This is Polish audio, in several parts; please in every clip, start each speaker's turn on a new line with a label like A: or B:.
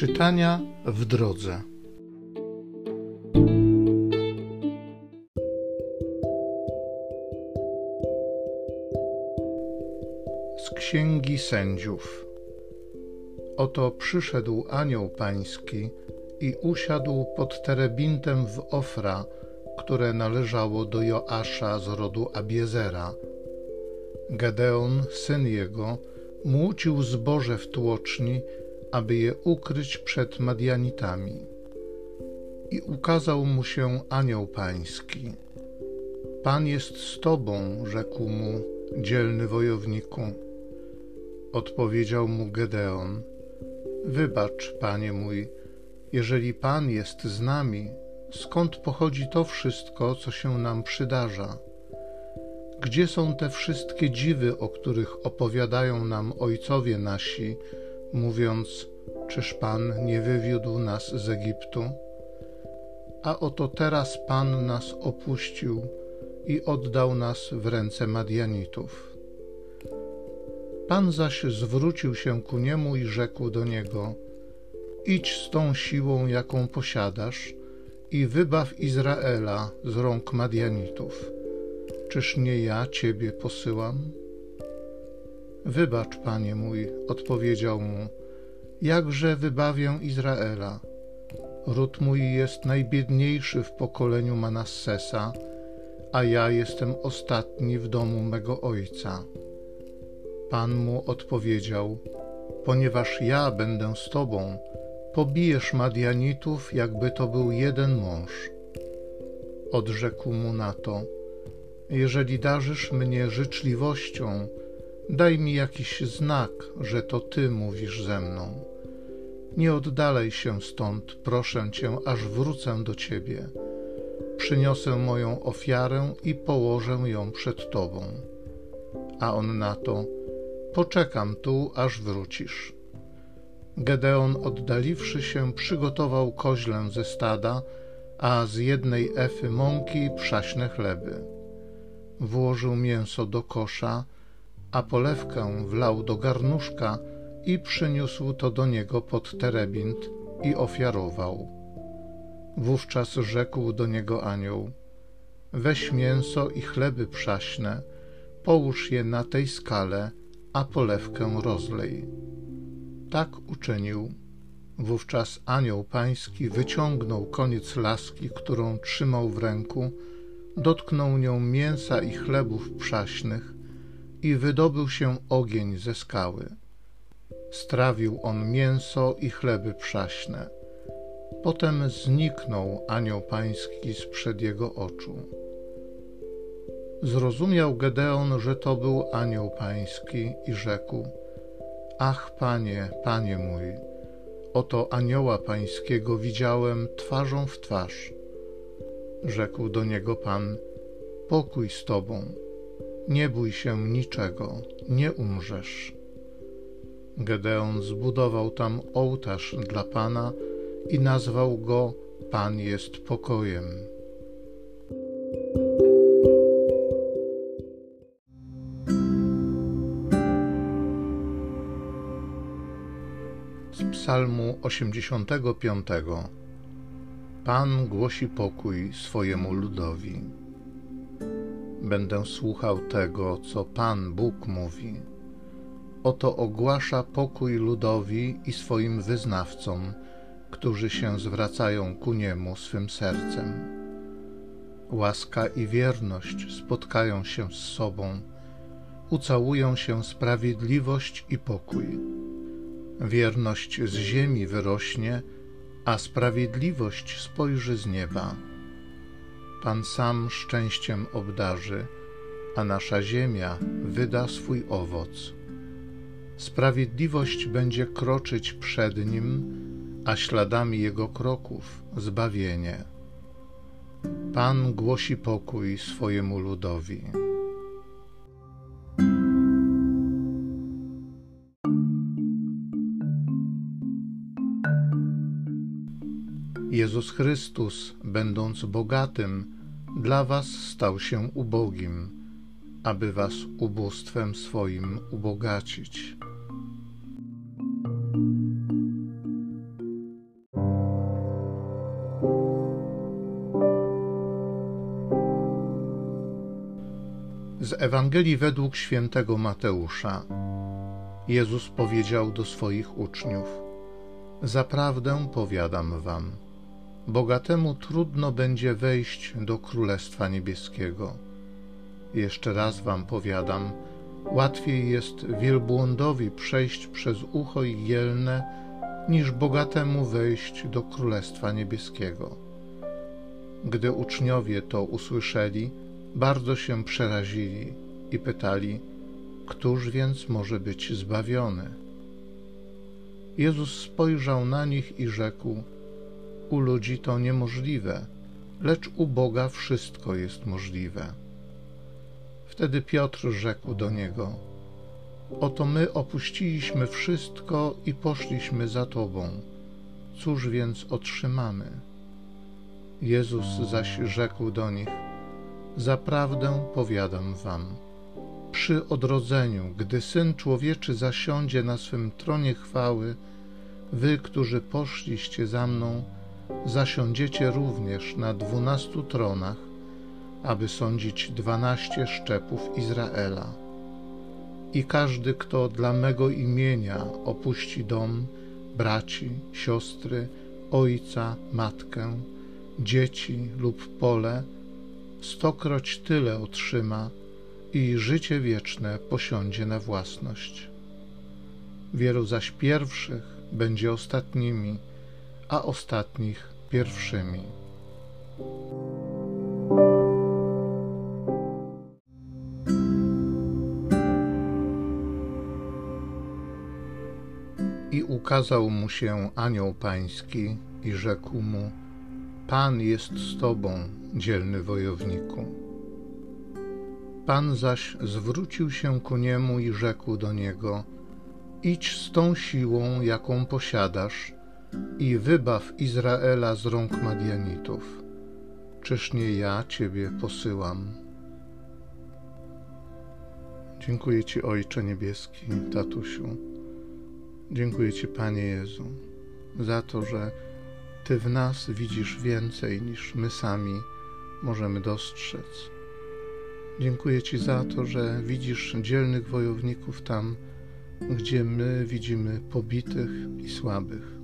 A: Czytania w drodze. Z Księgi Sędziów. Oto przyszedł anioł pański i usiadł pod terebintem w Ofra, które należało do Joasza z rodu Abiezera. Gedeon, syn jego, młócił zboże w tłoczni, aby je ukryć przed Madianitami. I ukazał mu się anioł pański. Pan jest z tobą, rzekł mu, dzielny wojowniku. Odpowiedział mu Gedeon: Wybacz, panie mój, jeżeli Pan jest z nami, skąd pochodzi to wszystko, co się nam przydarza? Gdzie są te wszystkie dziwy, o których opowiadają nam ojcowie nasi, mówiąc: Czyż Pan nie wywiódł nas z Egiptu? A oto teraz Pan nas opuścił i oddał nas w ręce Madianitów. Pan zaś zwrócił się ku niemu i rzekł do niego: Idź z tą siłą, jaką posiadasz, i wybaw Izraela z rąk Madianitów. Czyż nie ja ciebie posyłam? Wybacz, panie mój, odpowiedział mu, jakże wybawię Izraela. Ród mój jest najbiedniejszy w pokoleniu Manassesa, a ja jestem ostatni w domu mego ojca. Pan mu odpowiedział, ponieważ ja będę z tobą, pobijesz Madianitów, jakby to był jeden mąż. Odrzekł mu na to, jeżeli darzysz mnie życzliwością, daj mi jakiś znak, że to Ty mówisz ze mną. Nie oddalaj się stąd, proszę Cię, aż wrócę do Ciebie. Przyniosę moją ofiarę i położę ją przed Tobą. A on na to, poczekam tu, aż wrócisz. Gedeon, oddaliwszy się, przygotował koźlę ze stada, a z jednej efy mąki przaśne chleby. Włożył mięso do kosza, a polewkę wlał do garnuszka i przyniósł to do niego pod terebint i ofiarował. Wówczas rzekł do niego anioł: Weź mięso i chleby przaśne, połóż je na tej skale, a polewkę rozlej. Tak uczynił. Wówczas anioł pański wyciągnął koniec laski, którą trzymał w ręku, dotknął nią mięsa i chlebów przaśnych i wydobył się ogień ze skały. Strawił on mięso i chleby przaśne. Potem zniknął anioł pański sprzed jego oczu. Zrozumiał Gedeon, że to był anioł pański i rzekł: Ach, panie, panie mój, oto anioła pańskiego widziałem twarzą w twarz. Rzekł do niego pan: Pokój z tobą, nie bój się niczego, nie umrzesz. Gedeon zbudował tam ołtarz dla pana i nazwał go Pan jest pokojem. Z Psalmu 85 Pan głosi pokój swojemu ludowi. Będę słuchał tego, co Pan Bóg mówi. Oto ogłasza pokój ludowi i swoim wyznawcom, którzy się zwracają ku niemu swym sercem. Łaska i wierność spotkają się z sobą, ucałują się sprawiedliwość i pokój. Wierność z ziemi wyrośnie, a sprawiedliwość spojrzy z nieba. Pan sam szczęściem obdarzy, a nasza ziemia wyda swój owoc. Sprawiedliwość będzie kroczyć przed nim, a śladami jego kroków zbawienie. Pan głosi pokój swojemu ludowi. Jezus Chrystus, będąc bogatym, dla was stał się ubogim, aby was ubóstwem swoim ubogacić. Z Ewangelii według świętego Mateusza. Jezus powiedział do swoich uczniów: Zaprawdę powiadam wam, bogatemu trudno będzie wejść do Królestwa Niebieskiego. Jeszcze raz wam powiadam, łatwiej jest wielbłądowi przejść przez ucho igielne, niż bogatemu wejść do Królestwa Niebieskiego. Gdy uczniowie to usłyszeli, bardzo się przerazili i pytali, któż więc może być zbawiony? Jezus spojrzał na nich i rzekł: U ludzi to niemożliwe, lecz u Boga wszystko jest możliwe. Wtedy Piotr rzekł do niego: Oto my opuściliśmy wszystko i poszliśmy za Tobą. Cóż więc otrzymamy? Jezus zaś rzekł do nich: Zaprawdę powiadam wam, przy odrodzeniu, gdy syn człowieczy zasiądzie na swym tronie chwały, wy, którzy poszliście za mną, zasiądziecie również na dwunastu tronach, aby sądzić dwanaście szczepów Izraela. I każdy, kto dla mego imienia opuści dom, braci, siostry, ojca, matkę, dzieci lub pole, stokroć tyle otrzyma i życie wieczne posiądzie na własność. Wielu zaś pierwszych będzie ostatnimi, a ostatnich pierwszymi. I ukazał mu się anioł pański i rzekł mu: Pan jest z tobą, dzielny wojowniku. Pan zaś zwrócił się ku niemu i rzekł do niego: Idź z tą siłą, jaką posiadasz, i wybaw Izraela z rąk Madianitów. Czyż nie ja Ciebie posyłam? Dziękuję Ci, Ojcze Niebieski, Tatusiu. Dziękuję Ci, Panie Jezu, za to, że Ty w nas widzisz więcej niż my sami możemy dostrzec. Dziękuję Ci za to, że widzisz dzielnych wojowników tam, gdzie my widzimy pobitych i słabych,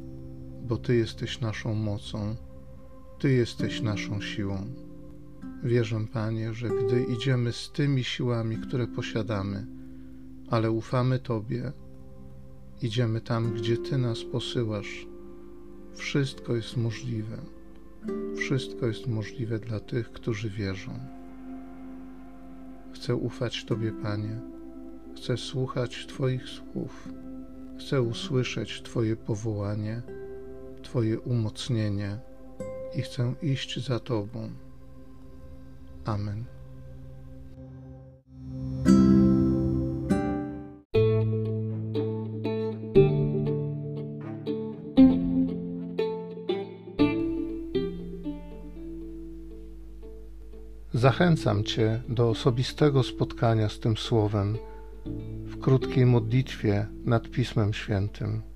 A: bo Ty jesteś naszą mocą, Ty jesteś naszą siłą. Wierzę, Panie, że gdy idziemy z tymi siłami, które posiadamy, ale ufamy Tobie, idziemy tam, gdzie Ty nas posyłasz, wszystko jest możliwe. Wszystko jest możliwe dla tych, którzy wierzą. Chcę ufać Tobie, Panie. Chcę słuchać Twoich słów. Chcę usłyszeć Twoje powołanie, Twoje umocnienie i chcę iść za Tobą. Amen. Zachęcam Cię do osobistego spotkania z tym Słowem w krótkiej modlitwie nad Pismem Świętym.